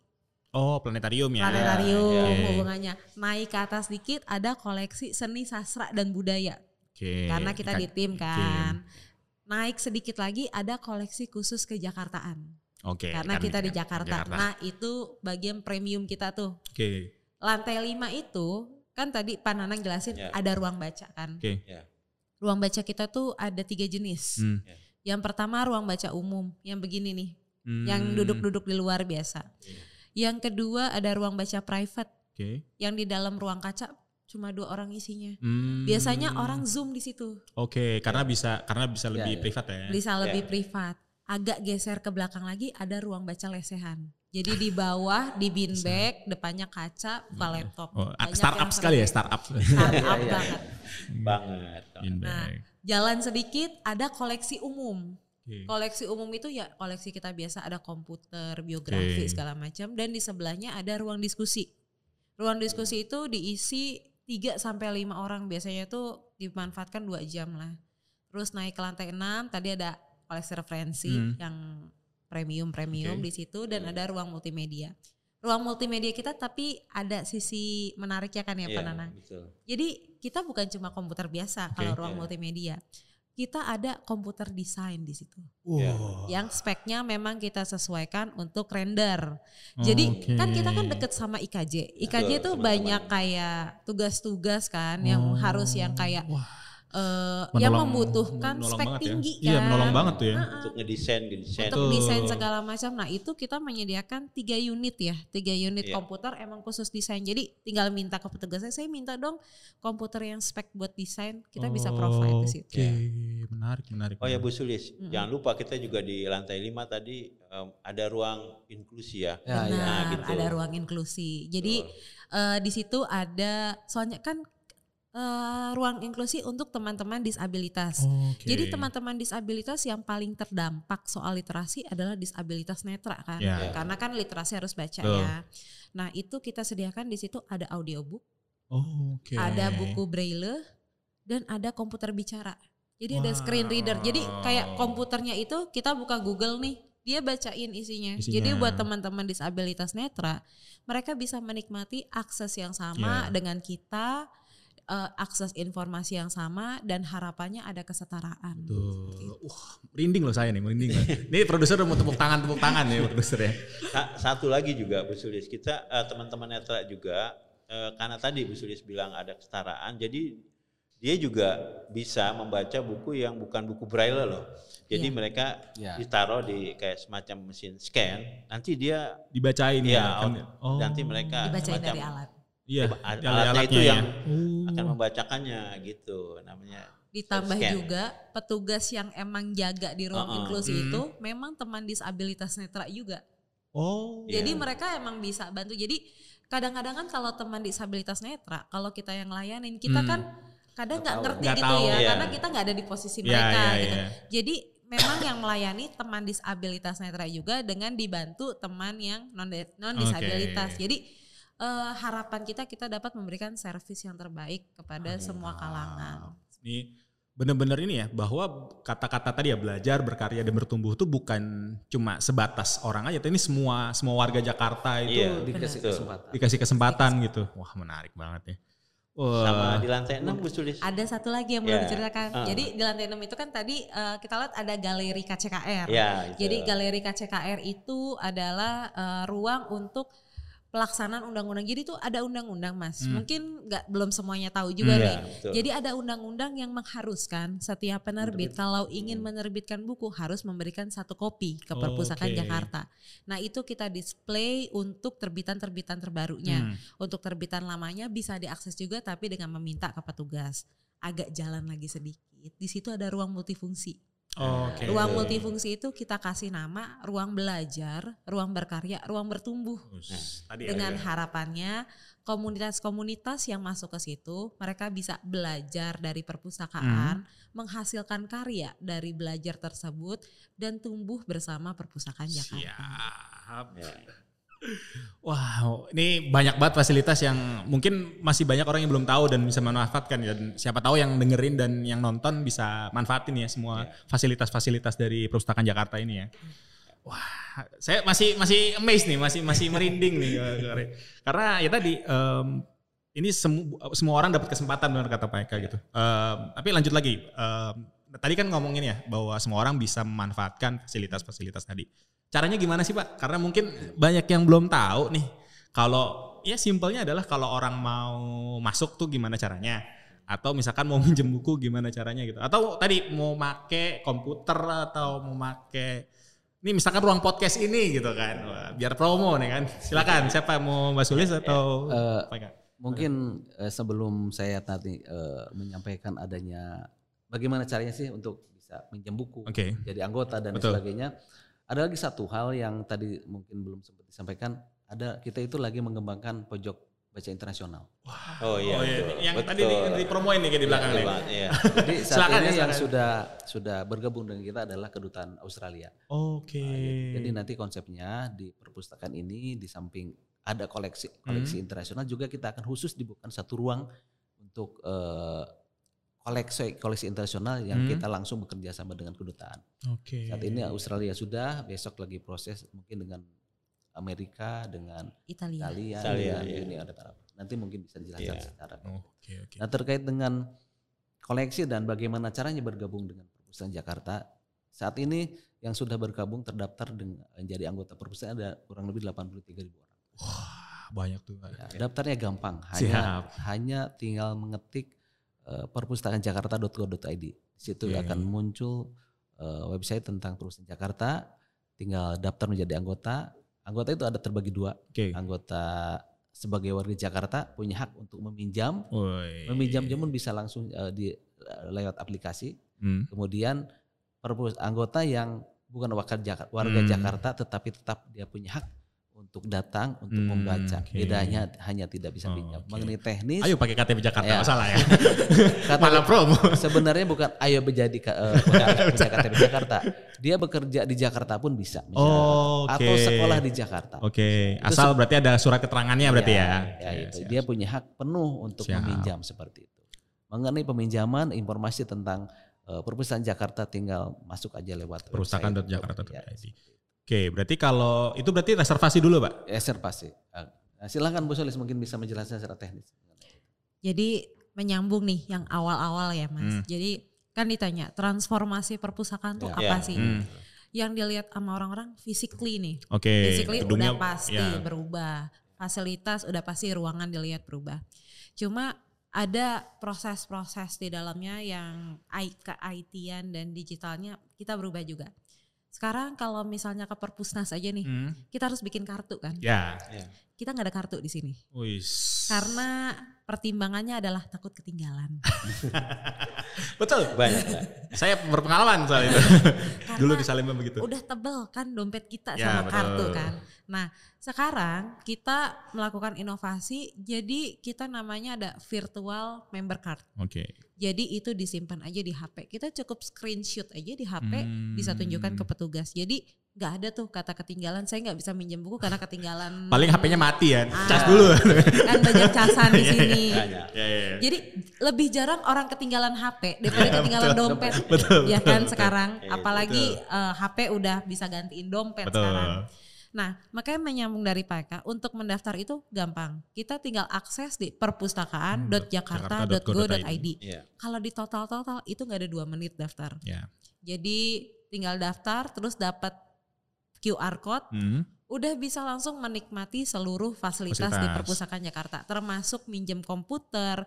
Oh, planetarium ya. Planetarium Oke. hubungannya. Naik ke atas dikit ada koleksi seni sastra dan budaya. Oke. Karena kita di tim kan. Naik sedikit lagi ada koleksi khusus kejakartaan. Oke. karena kan kita di kan, Jakarta. Nah, itu bagian premium kita tuh. Oke. Lantai 5 itu kan tadi Pak Nanang jelasin Ya. ada ruang baca kan. Oke. Ruang baca kita tuh ada tiga jenis. Hmm. Yang pertama ruang baca umum yang begini nih, Hmm. yang duduk-duduk di luar biasa. Iya. Yang kedua ada ruang baca private Oke. yang di dalam ruang kaca cuma dua orang isinya. Hmm. Biasanya orang zoom di situ, Oke, karena bisa karena bisa Ya, lebih ya. privat ya. bisa lebih Ya. privat. Agak geser ke belakang lagi ada ruang baca lesehan. Jadi di bawah di bin bag, depannya kaca, buka laptop. Oh, Banyak startup sekali ya, startup. Startup Iya, iya. banget. Banget. In Nah, jalan sedikit ada koleksi umum. Oke. Koleksi umum itu ya koleksi kita biasa ada komputer, biografi Oke. segala macam dan di sebelahnya ada ruang diskusi. Ruang diskusi itu diisi 3 sampai 5 orang biasanya itu dimanfaatkan 2 jam lah. Terus naik ke lantai 6 tadi ada koleksi referensi Hmm. yang premium-premium Oke. di situ dan ada ruang multimedia. Ruang multimedia kita tapi ada sisi menariknya kan ya Pak Iya, Nanang. betul. Jadi kita bukan cuma komputer biasa kalau ruang Iya. multimedia. Kita ada komputer desain di situ. Wow. Yang speknya memang kita sesuaikan untuk render. Jadi Oke. kan kita kan deket sama IKJ. IKJ teman-teman. banyak kayak tugas-tugas kan yang Oh. harus yang kayak Wah, eh, yang membutuhkan spek ya. tinggi Iya, kan. menolong banget tuh ya. Untuk ngedesain, ngedesain. Untuk desain segala macam. Nah itu kita menyediakan tiga unit ya, tiga unit Iya. komputer emang khusus desain. Jadi tinggal minta ke petugasnya, saya minta dong komputer yang spek buat desain, kita bisa provide di situ. Oke, menarik, menarik. Oh ya Bu. Sulis, jangan lupa kita juga di lantai 5 tadi em, ada ruang inklusi ya. Ya, ya. Benar, Nah, gitu. ada ruang inklusi. Jadi eh, di situ ada, soalnya kan eh, ruang inklusi untuk teman-teman disabilitas. Oke. Jadi teman-teman disabilitas yang paling terdampak soal literasi adalah disabilitas netra kan, Ya. karena kan literasi harus baca ya. Nah itu kita sediakan di situ ada audiobook, Oh, Oke. ada buku braille, dan ada komputer bicara. Jadi ada screen reader. Jadi kayak Wow. komputernya itu kita buka Google nih, dia bacain isinya. Isinya. Jadi buat teman-teman disabilitas netra, mereka bisa menikmati akses yang sama Ya. dengan kita, eh, akses informasi yang sama, dan harapannya ada kesetaraan. Tuh. Wah, merinding loh saya nih, merinding. loh. Ini produser udah mau tepuk tangan, tepuk tangan ya produser ya. Sa- Satu lagi juga Bu Sulis, kita eh, teman-teman netra juga eh, karena tadi Bu Sulis bilang ada kesetaraan, jadi dia juga bisa membaca buku yang bukan buku braille loh. Jadi Iya. mereka Ya. ditaruh di kayak semacam mesin scan, nanti dia Dibacain ya ya. kan? out- nanti mereka Dibacain semacam dari alat. Iya, Al- dari alatnya itu yang ya. Oh. akan membacakannya gitu namanya. Ditambah Scan. juga petugas yang emang jaga di ruang Uh-uh. inklusi Hmm. itu memang teman disabilitas netra juga. Oh. Jadi Iya. mereka emang bisa bantu. Jadi kadang-kadang kan kalau teman disabilitas netra, kalau kita yang layanin, kita Hmm. kan kadang nggak ngerti Nggak gitu tahu. ya, Iya. karena kita nggak ada di posisi Iya, mereka iya, gitu. iya. Jadi memang yang melayani teman disabilitas netra juga dengan dibantu teman yang non non disabilitas. Oke. Jadi eh, harapan kita kita dapat memberikan servis yang terbaik kepada semua kalangan. Ini bener-bener ini ya bahwa kata-kata tadi ya belajar, berkarya dan bertumbuh itu bukan cuma sebatas orang aja, tapi ini semua semua warga Jakarta itu Iya, Dikasih kesempatan. dikasih kesempatan gitu. Wah menarik banget ya. Wah. Sama di lantai 6 Bu Sulis. Ada satu lagi yang belum Ya, diceritakan. uh. Jadi di lantai 6 itu kan tadi eh, kita lihat ada galeri KCKR. Ya, itu. Jadi galeri KCKR itu adalah eh, ruang untuk pelaksanaan undang-undang. Jadi itu ada undang-undang, Mas. Hmm. Mungkin nggak belum semuanya tahu juga Hmm. nih. Ya, betul. Jadi ada undang-undang yang mengharuskan setiap penerbit kalau ingin Hmm. menerbitkan buku harus memberikan satu kopi ke perpustakaan Jakarta. Nah itu kita display untuk terbitan-terbitan terbarunya. Hmm. Untuk terbitan lamanya bisa diakses juga tapi dengan meminta ke petugas. Agak jalan lagi sedikit. Di situ ada ruang multifungsi. Oke. Ruang multifungsi itu kita kasih nama ruang belajar, ruang berkarya, ruang bertumbuh. Us, Tadi Dengan ada. harapannya komunitas-komunitas yang masuk ke situ mereka bisa belajar dari perpustakaan, menghasilkan karya dari belajar tersebut dan tumbuh bersama perpustakaan Jakarta. Siap. Ya. Wow, ini banyak banget fasilitas yang mungkin masih banyak orang yang belum tahu dan bisa memanfaatkan ya. Dan siapa tahu yang dengerin dan yang nonton bisa manfaatin ya semua fasilitas-fasilitas dari perpustakaan Jakarta ini ya. Wah, saya masih masih amazed nih, masih masih merinding nih karena ya tadi em, ini semu- semua orang dapat kesempatan benar kata Pak Eka gitu. Em, tapi lanjut lagi, em, tadi kan ngomongin ya bahwa semua orang bisa memanfaatkan fasilitas-fasilitas tadi. Caranya gimana sih Pak? Karena mungkin banyak yang belum tahu nih. Kalau ya simpelnya adalah kalau orang mau masuk tuh gimana caranya? Atau misalkan mau minjem buku gimana caranya gitu? Atau tadi mau make komputer atau mau make ini misalkan ruang podcast ini gitu kan. Wah, biar promo nih kan. Silakan siapa mau Mbak Sulis atau Eh, apa enggak? Mungkin eh, sebelum saya tadi eh, menyampaikan adanya bagaimana caranya sih untuk bisa minjem buku, Oke. jadi anggota dan Betul. sebagainya. Ada lagi satu hal yang tadi mungkin belum sempat disampaikan. Ada kita itu lagi mengembangkan pojok baca internasional. Oh iya. oh iya, betul. yang Betul. tadi di, dipromoin nih di belakang Betul nih. banget, iya. Jadi saat Silakan ya, ini yang silakan. sudah sudah bergabung dengan kita adalah kedutaan Australia. Oke. Nah, Jadi nanti konsepnya di perpustakaan ini di samping ada koleksi koleksi internasional juga kita akan khusus dibuka satu ruang untuk eh, koleksi koleksi internasional yang Hmm. kita langsung bekerja sama dengan kedutaan. Oke. Saat ini Australia sudah, besok lagi proses mungkin dengan Amerika, dengan Italia. Italia, Italia, dengan iya. Uni Arab. Nanti mungkin bisa dijelaskan Iya. secara. Oke, oke. Nah terkait dengan koleksi dan bagaimana caranya bergabung dengan perpustakaan Jakarta. Saat ini yang sudah bergabung terdaftar dengan menjadi anggota perpustakaan ada kurang lebih 83 ribu orang. Wah, banyak tuh. Ya, daftarnya gampang, hanya Siap. hanya tinggal mengetik uh, perpustakaanjakarta.go.id. Di situ Oke. akan muncul uh, website tentang perpustakaan Jakarta. Tinggal daftar menjadi anggota. Anggota itu ada terbagi dua. Oke. Anggota sebagai warga Jakarta punya hak untuk meminjam. Woi. Meminjam pun bisa langsung uh, di uh, lewat aplikasi. Hmm. Kemudian perpus anggota yang bukan warga Jakarta, warga Hmm. Jakarta tetapi tetap dia punya hak untuk datang untuk Hmm, membaca. oke. Bedanya hanya tidak bisa Oh, pinjam. oke. Mengenai teknis, Ayo pakai KTP Jakarta, Ya. masalah ya. kata- Malah promo. sebenarnya bukan ayo menjadi harus punya KTP Jakarta. Dia bekerja di Jakarta pun bisa misalnya. Oh, atau oke. sekolah di Jakarta. Oke, Itu asal berarti ada surat keterangannya berarti ya. ya, Oke, itu. siap. Dia punya hak penuh untuk Siap. meminjam seperti itu. Mengenai peminjaman, informasi tentang eh, perpustakaan Jakarta tinggal masuk aja lewat perpustakaan.jakarta.id. Ya, Oke, berarti kalau itu berarti reservasi dulu, Pak. reservasi. Nah, silakan Bu Solis mungkin bisa menjelaskan secara teknis. Jadi menyambung nih yang awal-awal ya mas. Hmm. Jadi kan ditanya transformasi perpustakaan tuh Ya. apa Ya. sih? Hmm. Yang dilihat sama orang-orang physically nih. Oke, Basically gedungnya udah pasti ya. berubah. Fasilitas udah pasti ruangan dilihat berubah. Cuma ada proses-proses di dalamnya yang ke IT-an dan digitalnya kita berubah juga. Sekarang kalau misalnya ke perpusnas aja nih, Hmm. kita harus bikin kartu kan. Ya. Kita nggak ada kartu di sini. Wis. Karena pertimbangannya adalah takut ketinggalan. betul. Banyak. Saya berpengalaman soal itu. Karena Dulu di Salemba begitu. udah tebel kan dompet kita Ya, sama kartu betul. kan. Nah sekarang kita melakukan inovasi jadi kita namanya ada virtual member card. Oke. Jadi itu disimpan aja di HP. Kita cukup screenshot aja di HP Hmm. bisa tunjukkan ke petugas. Jadi nggak ada tuh kata ketinggalan. Saya nggak bisa minjem buku karena ketinggalan. Paling HP-nya mati ya. Ah. Cas dulu. Kan banyak casan di sini. Banyak. ya, ya, ya. Jadi lebih jarang orang ketinggalan HP daripada ketinggalan dompet. betul, ya kan betul, sekarang Iya, apalagi eh, HP udah bisa gantiin dompet Betul. sekarang. Nah, makanya menyambung dari PK untuk mendaftar itu gampang. Kita tinggal akses di perpustakaan.jakarta.go.id. Iya. Kalau di total-total itu nggak ada dua menit daftar. Ya. Jadi tinggal daftar terus dapat QR code, Hmm. udah bisa langsung menikmati seluruh fasilitas, di Fasilitas. perpustakaan Jakarta, termasuk minjem komputer,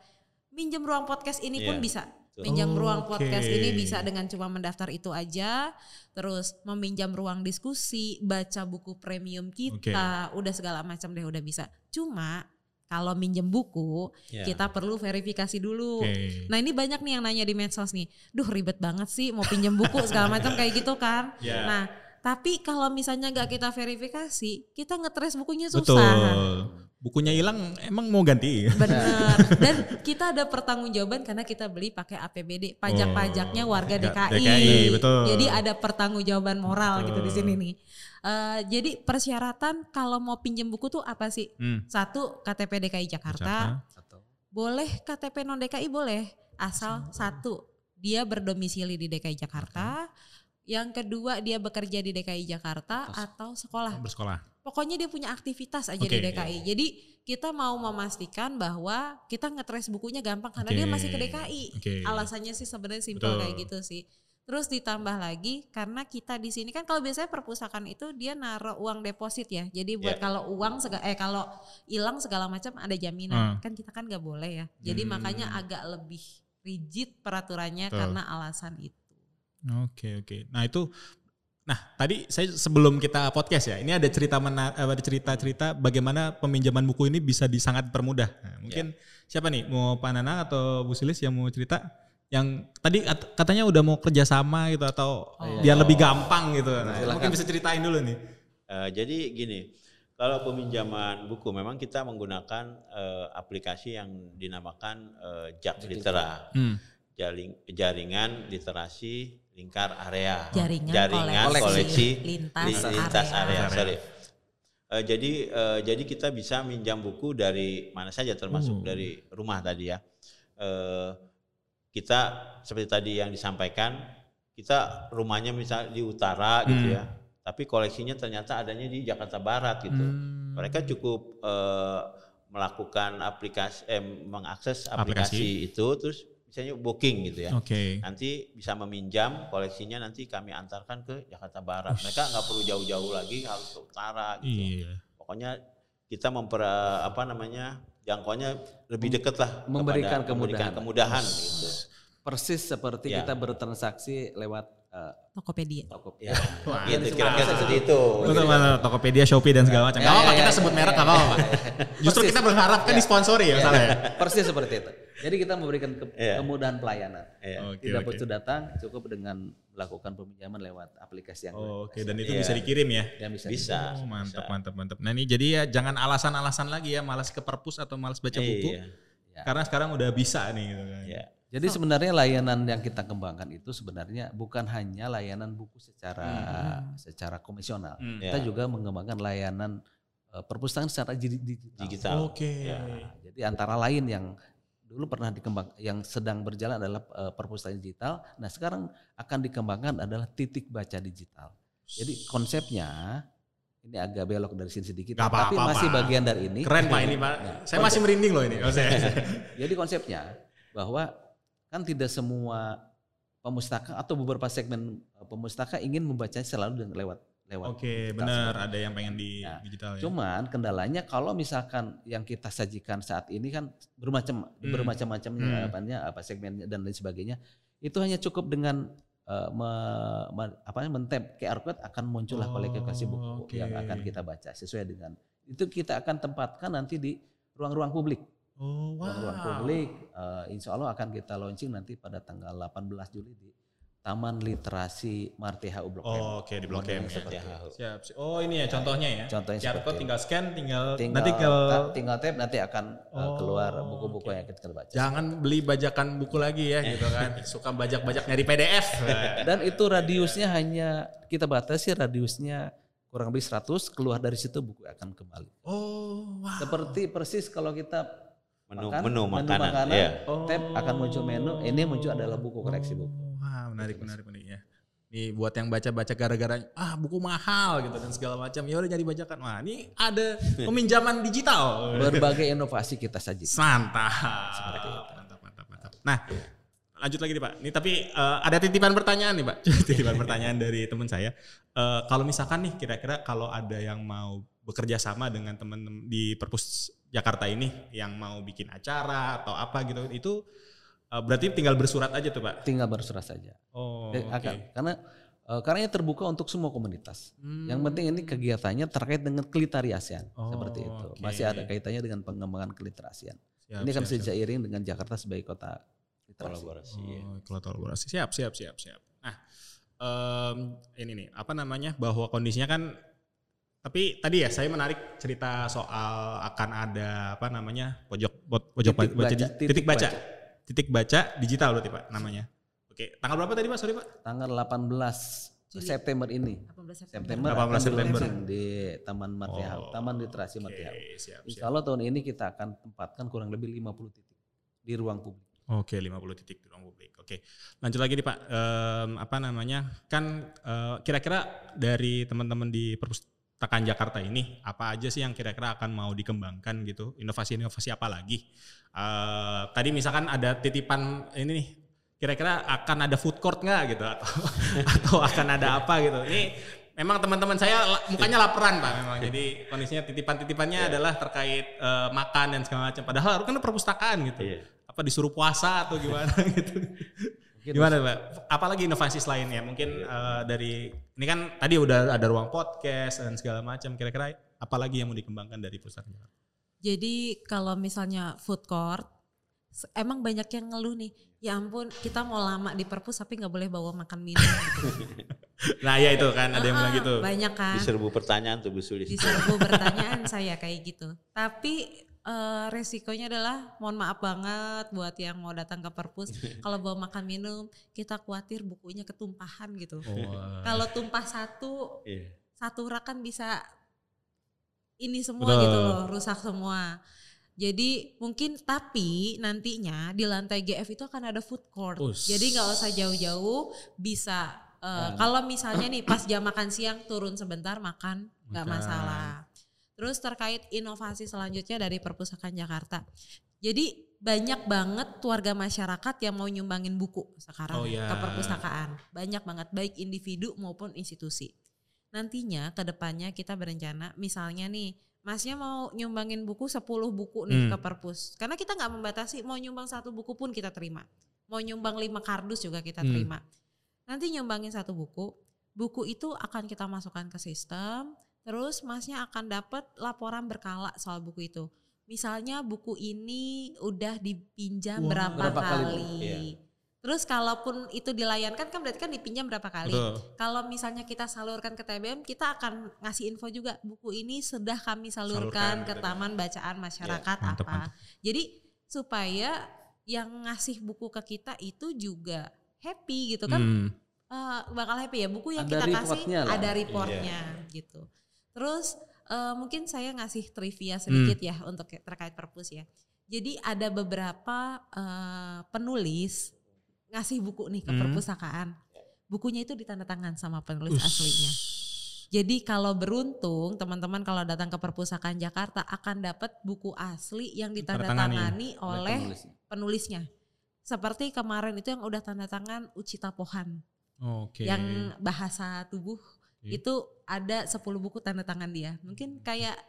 minjem ruang podcast ini pun Iya, bisa. Betul. Minjam ruang podcast ini bisa dengan cuma mendaftar itu aja, terus meminjam ruang diskusi, baca buku premium kita, udah segala macam deh udah bisa. Cuma kalau minjem buku, Ya. kita perlu verifikasi dulu. Oke. Nah ini banyak nih yang nanya di medsos nih, duh ribet banget sih mau pinjam buku segala macam kayak gitu kan. Ya. Nah tapi kalau misalnya gak kita verifikasi, kita ngetres bukunya Betul. Bukunya hilang emang mau ganti. Bener. Dan kita ada pertanggungjawaban karena kita beli pakai APBD, pajak-pajaknya warga Ya, DKI. DKI, betul. Jadi ada pertanggungjawaban moral gitu di Betul. sini nih. Eh, jadi persyaratan kalau mau pinjam buku tuh apa sih? Hmm. Satu KTP DKI Jakarta, Atau boleh KTP non DKI boleh asal satu dia berdomisili di DKI Jakarta, yang kedua dia bekerja di DKI Jakarta atau sekolah. Bersekolah. Pokoknya dia punya aktivitas aja Oke. di DKI. Jadi kita mau memastikan bahwa kita ngetres bukunya gampang karena Oke. dia masih ke DKI. Oke. Alasannya sih sebenarnya simpel kayak gitu sih. Terus ditambah lagi karena kita di sini kan kalau biasanya perpustakaan itu dia naruh uang deposit ya. Jadi buat Ya. kalau uang sega, eh kalau hilang segala macam ada jaminan. Hmm. Kan kita kan nggak boleh ya. Jadi Hmm. makanya agak lebih rigid peraturannya Betul. karena alasan itu. Oke oke. Nah itu, nah tadi saya sebelum kita podcast ya, ini ada cerita mena, ada cerita-cerita bagaimana peminjaman buku ini bisa disangat permudah. Nah, mungkin siapa nih, mau Pak Nanang atau Bu Silis yang mau cerita? Yang tadi kat- katanya udah mau kerjasama gitu atau Oh. biar lebih gampang gitu. Nah, mungkin bisa ceritain dulu nih. Eh, jadi gini, kalau peminjaman buku memang kita menggunakan eh, aplikasi yang dinamakan eh, JAK Litera, Hmm. Jaring, jaringan literasi lingkar area, Jaringan koleksi, koleksi lintas li- lintas area. area. sorry. Eh, jadi eh, jadi kita bisa minjam buku dari mana saja termasuk Hmm. dari rumah tadi ya. Eh, kita seperti tadi yang disampaikan, kita rumahnya misalnya di utara gitu Hmm. ya, tapi koleksinya ternyata adanya di Jakarta Barat gitu. Hmm. Mereka cukup eh, melakukan aplikasi, eh, mengakses aplikasi, Aplikasi. itu, terus misalnya booking gitu ya. Oke. Nanti bisa meminjam koleksinya nanti kami antarkan ke Jakarta Barat. Mereka nggak perlu jauh-jauh lagi harus ke utara gitu. Iya. Pokoknya kita memper apa namanya jangkauannya lebih dekat lah kepada- memberikan memberikan kemudahan. kemudahan gitu. Persis seperti Ya. kita bertransaksi lewat eh, Tokopedia. toko. Ya, Wah, gitu kira-kira seperti itu. Betul mana Tokopedia, Shopee dan segala macam. Ya, Gak apa-apa ya, kita ya, sebut merek ya, gak apa-apa. Justru kita berharap kan Ya. disponsori ya misalnya. ya. Persis seperti itu. Jadi kita memberikan ke- Iya. kemudahan pelayanan. Iya. Oke, Tidak oke. perlu datang, cukup dengan melakukan peminjaman lewat aplikasi yang Oh, Oke, dan itu Iya. bisa dikirim ya. yang bisa. Bisa. Oh, mantap, bisa. mantap, mantap. Nah ini jadi ya jangan alasan-alasan lagi ya malas ke perpus atau malas baca buku. Iya. Ya. Karena sekarang udah bisa nih gitu kan. Iya. Jadi sebenarnya layanan yang kita kembangkan itu sebenarnya bukan hanya layanan buku secara secara komisional. Hmm. Kita Ya. juga mengembangkan layanan eh, perpustakaan secara di- digital. Digital. Oke. Ya. Jadi antara lain yang dulu pernah dikembang yang sedang berjalan adalah eh, perpustakaan digital. Nah, sekarang akan dikembangkan adalah titik baca digital. Jadi konsepnya ini agak belok dari sini sedikit, Gak tapi apa-apa, masih Pak. bagian dari ini. Keren Pak ini Pak. Nah, Saya masih merinding loh ini. Saya- Jadi konsepnya bahwa kan tidak semua pemustaka atau beberapa segmen eh, pemustaka ingin membacanya selalu dengan lewat lewat. Oke, digital benar. Ada yang pengen di Ya. digital ya. Cuman kendalanya kalau misalkan yang kita sajikan saat ini kan bermacam Hmm. bermacam-macam Hmm. apanya apa segmennya dan lain sebagainya. Itu hanya cukup dengan eh, me- me- apa men-tap QR code akan muncullah Oh, koleksi buku oke. yang akan kita baca sesuai dengan itu kita akan tempatkan nanti di ruang-ruang publik. Oh, Ruang-ruang wow. publik eh, insya Allah akan kita launching nanti pada tanggal 18 Juli di Taman Literasi Martiha Blok M. Oh, oke di Blok M ya. seperti itu. Siap. Oh, ini ya contohnya ya. Contohnya QR code tinggal scan, tinggal, tinggal nanti tinggal tinggal tap nanti akan uh, Oh, keluar buku-buku oke. yang kita baca. jangan beli bajakan buku lagi ya gitu kan. Suka bajak-bajak nyari PDF. Dan itu radiusnya hanya kita batasi radiusnya kurang lebih 100 keluar dari situ buku akan kembali. oh, wow. Seperti persis kalau kita Menu makan, menu makanan. makanan, Iya. tab akan muncul menu, ini muncul adalah buku koleksi buku. Oh, Wah, menarik, menarik, menarik ya. Nih buat yang baca-baca gara-gara ah buku mahal gitu dan segala macam. Ya udah nyari bajakan. Wah, ini ada peminjaman digital. Berbagai inovasi kita sajikan. Seperti itu. Mantap, mantap, mantap. Nah, lanjut lagi nih Pak. Ini tapi eh, ada titipan pertanyaan nih Pak. titipan pertanyaan dari teman saya. Eh, kalau misalkan nih kira-kira kalau ada yang mau bekerja sama dengan teman di Perpus Jakarta ini yang mau bikin acara atau apa gitu, itu eh, berarti tinggal bersurat aja tuh Pak. Tinggal bersurat saja. Oh, Eh, oke. akan karena eh, karena ini terbuka untuk semua komunitas. Hmm. Yang penting ini kegiatannya terkait dengan keliterasian Oh, seperti itu. oke. Masih ada kaitannya dengan pengembangan keliterasian. Siap, ini kan siap, siap. seiring dengan Jakarta sebagai kota literasi. Kolaborasi. Oh, kalau kolaborasi. Siap, siap, siap, siap. Nah, em, ini nih, apa namanya? Bahwa kondisinya kan tapi tadi ya saya menarik cerita soal akan ada apa namanya? pojok bot- pojok Titik baca, titik titik baca. baca. Titik baca digital berarti Pak namanya. Oke, tanggal berapa tadi Pak? Sorry Pak. Tanggal 18 Juli. September ini. 18 September 18 akan September. di Taman Martiha, Oh, Taman Literasi Oke, Martiha. siap, Insya siap. Allah tahun ini kita akan tempatkan kurang lebih 50 titik di ruang publik. Oke, 50 titik di ruang publik. Oke, lanjut lagi nih Pak. Em, apa namanya? Kan eh, kira-kira dari teman-teman di perpustakaan Jakarta ini, apa aja sih yang kira-kira akan mau dikembangkan gitu? Inovasi-inovasi apa lagi? Eh, tadi misalkan ada titipan ini nih, kira-kira akan ada food court nggak gitu atau atau akan ada apa gitu? Ini memang teman-teman saya mukanya laparan pak memang jadi kondisinya titipan-titipannya adalah terkait eh, makan dan segala macam padahal kan perpustakaan gitu Iya. apa disuruh puasa atau gimana gitu. Mungkin Gimana Pak? Apalagi inovasi selainnya? Mungkin eh, dari ini kan tadi udah ada ruang podcast dan segala macam. Kira-kira apalagi yang mau dikembangkan dari Jakarta? Jadi kalau misalnya food court, emang banyak yang ngeluh nih. Ya ampun, kita mau lama di perpus tapi nggak boleh bawa makan minum. Gitu. Nah ya itu kan ada yang bilang gitu. Banyak kan. Diserbu pertanyaan tuh Bu Sulis. Diserbu pertanyaan saya kayak gitu. Tapi eh, resikonya adalah, mohon maaf banget buat yang mau datang ke perpus, kalau bawa makan minum, kita khawatir bukunya ketumpahan gitu. Oh, Kalau tumpah satu, Iya. satu rak kan bisa ini semua Betul. gitu loh, rusak semua. Jadi mungkin tapi nantinya di lantai GF itu akan ada food court. Us. Jadi nggak usah jauh-jauh, bisa eh, kalau misalnya nih pas jam makan siang turun sebentar makan nggak masalah. Terus terkait inovasi selanjutnya dari perpustakaan Jakarta. Jadi banyak banget warga masyarakat yang mau nyumbangin buku sekarang Oh, iya. ke perpustakaan. Banyak banget baik individu maupun institusi. Nantinya ke depannya kita berencana misalnya nih Masnya mau nyumbangin buku 10 buku nih Hmm. ke perpus. Karena kita nggak membatasi mau nyumbang satu buku pun kita terima. Mau nyumbang lima kardus juga kita Hmm. terima. Nanti nyumbangin satu buku, buku itu akan kita masukkan ke sistem, terus masnya akan dapat laporan berkala soal buku itu. Misalnya buku ini udah dipinjam Wah, berapa, berapa kali, kali. Iya. Terus kalaupun itu dilayankan kan berarti kan dipinjam berapa kali. Betul. Kalau misalnya kita salurkan ke TBM, kita akan ngasih info juga buku ini sudah kami salurkan, Salurkan, ke gitu. Taman Bacaan Masyarakat Mantap, apa. mantap. Jadi supaya yang ngasih buku ke kita itu juga happy gitu kan Hmm. eh, bakal happy ya buku yang Ada kita kasih lah. ada reportnya gitu. Terus eh, mungkin saya ngasih trivia sedikit ya untuk terkait perpus ya. Jadi ada beberapa eh, penulis ngasih buku nih ke Hmm. perpustakaan. Bukunya itu ditanda tangan sama penulis Us. aslinya. Jadi kalau beruntung teman-teman kalau datang ke perpustakaan Jakarta akan dapat buku asli yang ditandatangani oleh penulisnya. Seperti kemarin itu yang udah tanda tangan Ucita Pohan Oke. yang bahasa tubuh Oke. itu ada 10 buku tanda tangan dia. Mungkin kayak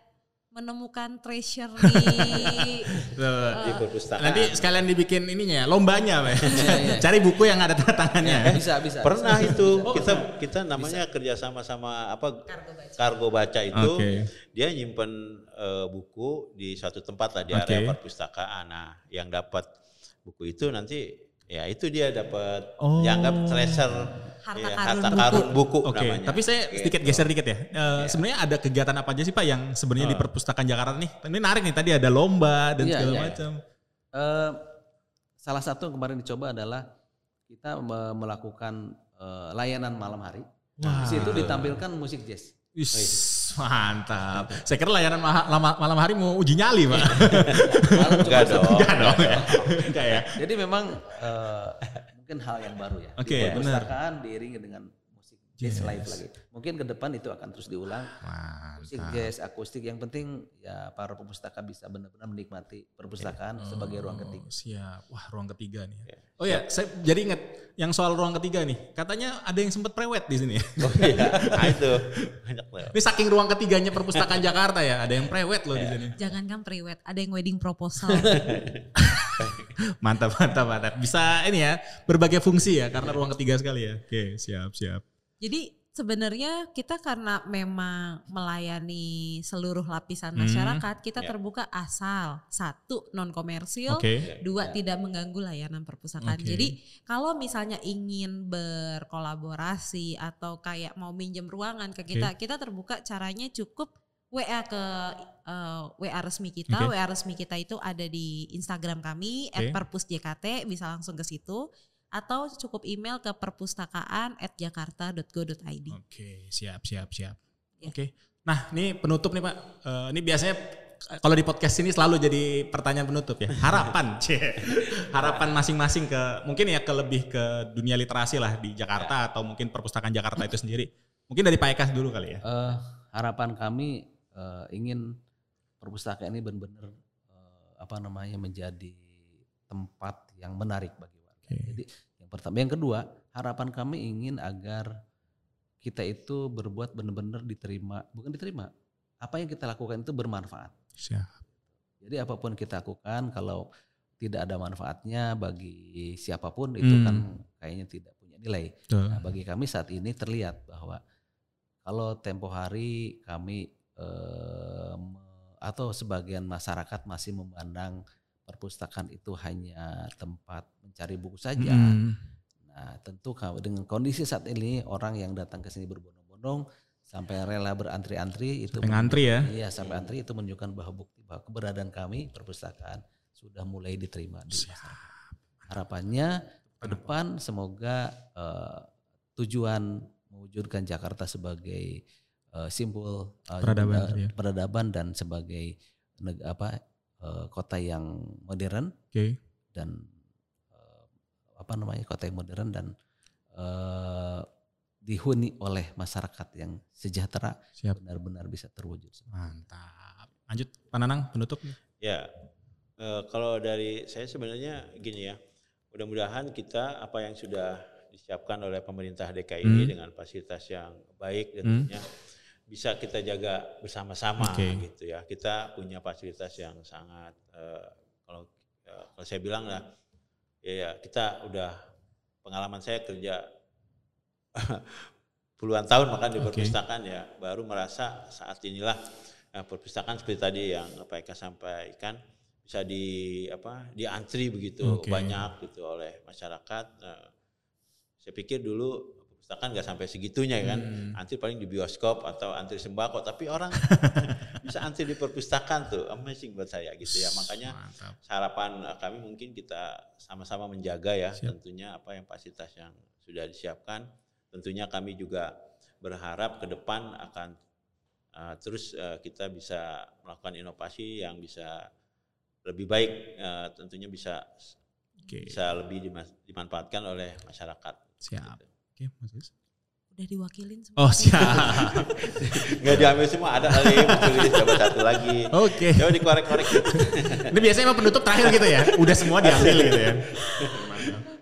menemukan treasure di Tuh. di perpustakaan. Nanti sekalian dibikin ininya ya, lombanya, Pak. iya. Cari buku yang ada tanda tangannya. Bisa, bisa. Pernah itu Oh, kita kita namanya kerjasama sama apa kargo baca. kargo baca itu Oke. dia nyimpen eh, buku di suatu tempat lah di Oke. area perpustakaan. Nah, yang dapat buku itu nanti ya itu dia dapat Oh. dianggap treasure Harta ya, karun harta buku. karun buku Oke, namanya. tapi saya Gitu. sedikit geser dikit ya. Eh, Sebenarnya ada kegiatan apa aja sih Pak yang sebenarnya di Oh. perpustakaan Jakarta nih? Ini menarik nih tadi ada lomba dan Iya, segala iya. macam. Eh, salah satu yang kemarin dicoba adalah kita me- melakukan eh, layanan malam hari. Wah. Di situ ditampilkan musik jazz. Wis, mantap. Saya kira layanan lama- malam hari mau uji nyali, Pak. Malam Enggak dong. Enggak dong ya. Enggak ya. Jadi memang eh, mungkin hal yang baru ya. Oke, Di benar. perpustakaan diiringi dengan musik jazz Yes. live lagi. Mungkin ke depan itu akan terus diulang. Musik Mantap. jazz, akustik. Yang penting ya para pemustaka bisa benar-benar menikmati perpustakaan sebagai ruang ketiga. Oh, siap. Wah, ruang ketiga nih. Oh ya, saya jadi ingat yang soal ruang ketiga nih. Katanya ada yang sempat prewed di sini. Oh iya, nah itu. Ini saking ruang ketiganya perpustakaan Jakarta ya, ada yang prewed loh di sini. Jangankan pre-wed, ada yang wedding proposal. Mantap, mantap, mantap. Bisa ini ya, berbagai fungsi ya karena ruang ketiga sekali ya. Oke, siap, siap. Jadi sebenarnya kita karena memang melayani seluruh lapisan Hmm. masyarakat, kita Ya. terbuka asal satu non komersil, Oke. dua tidak mengganggu layanan perpustakaan. Oke. Jadi kalau misalnya ingin berkolaborasi atau kayak mau minjem ruangan ke kita, kita terbuka caranya cukup WA ke eh, WA resmi kita. Oke. WA resmi kita itu ada di Instagram kami Oke. @perpusjkt bisa langsung ke situ atau cukup email ke perpustakaan@jakarta.go.id. Oke, siap, siap, siap. Ya. Oke. Nah, ini penutup nih Pak. Eh, ini biasanya kalau di podcast ini selalu jadi pertanyaan penutup ya. Harapan. Harapan masing-masing ke mungkin ya ke lebih ke dunia literasi lah di Jakarta atau mungkin perpustakaan Jakarta itu sendiri. Mungkin dari Pak Eka dulu kali ya. Eh, harapan kami eh, ingin perpustakaan ini benar-benar eh, apa namanya menjadi tempat yang menarik bagi warga. Oke. Jadi yang pertama, yang kedua harapan kami ingin agar kita itu berbuat benar-benar diterima, bukan diterima. Apa yang kita lakukan itu bermanfaat. Siap. Jadi apa pun kita lakukan kalau tidak ada manfaatnya bagi siapa pun itu Hmm. kan kayaknya tidak punya nilai. Nah, bagi kami saat ini terlihat bahwa kalau tempo hari kami eh, atau sebagian masyarakat masih memandang perpustakaan itu hanya tempat mencari buku saja. Mm. Nah, tentu dengan kondisi saat ini orang yang datang ke sini berbondong-bondong sampai rela berantri-antri itu Sampai ngantri ya. Iya, sampai antri itu menunjukkan bahwa bukti bahwa keberadaan kami perpustakaan sudah mulai diterima di masyarakat. Harapannya ke depan semoga eh, tujuan mewujudkan Jakarta sebagai eh, simbol eh, Peradaban tadi ya. peradaban dan sebagai neg- apa eh, kota yang modern Oke. dan eh, apa namanya kota yang modern dan eh, dihuni oleh masyarakat yang sejahtera Siap. benar-benar bisa terwujud. Mantap. Lanjut Pak Nanang penutup. Ya, Eh, kalau dari saya sebenarnya gini ya, mudah-mudahan kita apa yang sudah disiapkan oleh pemerintah DKI Hmm. dengan fasilitas yang baik dan Hmm. Bisa kita jaga bersama-sama Oke. gitu ya. Kita punya fasilitas yang sangat eh, kalau eh, kalau saya bilang lah, ya, ya kita udah pengalaman saya kerja puluhan tahun makan di perpustakaan ya, baru merasa saat inilah eh, perpustakaan seperti tadi yang Pak Eka sampaikan bisa di apa diantri begitu Oke. banyak gitu oleh masyarakat. Eh, saya pikir dulu perpustakaan nggak sampai segitunya kan, Hmm. antri paling di bioskop atau antri sembako, tapi orang bisa antri di perpustakaan tuh amazing buat saya gitu ya. Makanya Mantap. harapan eh, kami mungkin kita sama-sama menjaga ya Siap. tentunya apa yang fasilitas yang sudah disiapkan. Tentunya kami juga berharap ke depan akan uh, terus uh, kita bisa melakukan inovasi yang bisa lebih baik, uh, tentunya bisa Oke. bisa lebih dima- dimanfaatkan oleh masyarakat. Siap. Gitu. Oke, Mas Yus. Udah diwakilin semua. Oh, siap. Nggak diambil semua, ada kali muncul ini coba satu lagi. Oke. Coba dikorek-korek. Ini biasanya emang penutup terakhir gitu ya. Udah semua diambil gitu ya.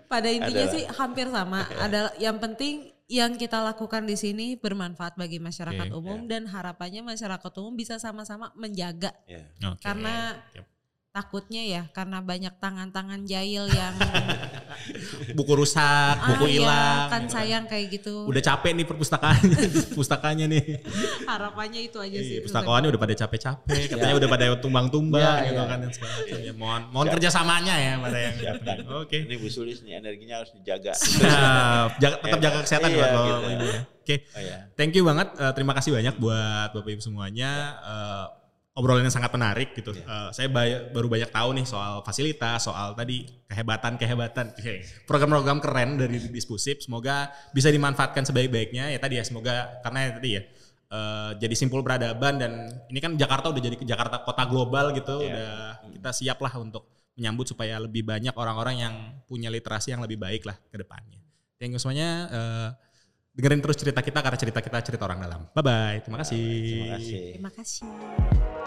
Pada intinya Adalah. sih hampir sama. Adalah yang penting yang kita lakukan di sini bermanfaat bagi masyarakat Oke, umum dan harapannya masyarakat umum bisa sama-sama menjaga Ya. Oke. karena Yap. Takutnya ya karena banyak tangan-tangan jahil yang buku rusak, buku ah, ya, hilang. kan gitu sayang kayak gitu. Udah capek nih perpustakaannya, pustakanya nih. Harapannya itu aja sih. Iya, pustakawannya udah pada capek-capek, katanya udah pada tumbang-tumbang Ya, gitu ya. kan dan segala macam. Ya, mohon mohon kerjasamanya ya pada yang Siapkan. Oke. Ini Bu Sulis nih energinya harus dijaga. Siap. Jaga, tetap jaga kesehatan Iya, buat Bapak gitu. Ibu ya. Oke. Oh ya. Thank you banget. Eh, terima kasih banyak buat Bapak Ibu semuanya. Eh, obrolan yang sangat menarik gitu. Iya. Eh, saya bay- baru banyak tahu nih soal fasilitas, soal tadi kehebatan-kehebatan, Oke. program-program keren dari Dispusip. Semoga bisa dimanfaatkan sebaik-baiknya. Ya tadi ya, semoga karena ya tadi ya eh, jadi simpul peradaban dan ini kan Jakarta udah jadi Jakarta kota global gitu. Iya. Udah kita siap lah untuk menyambut supaya lebih banyak orang-orang yang punya literasi yang lebih baik lah ke depannya. Thank you semuanya. Eh, dengerin terus cerita kita karena cerita kita cerita orang dalam. Bye bye. Terima kasih. Terima kasih. Terima kasih.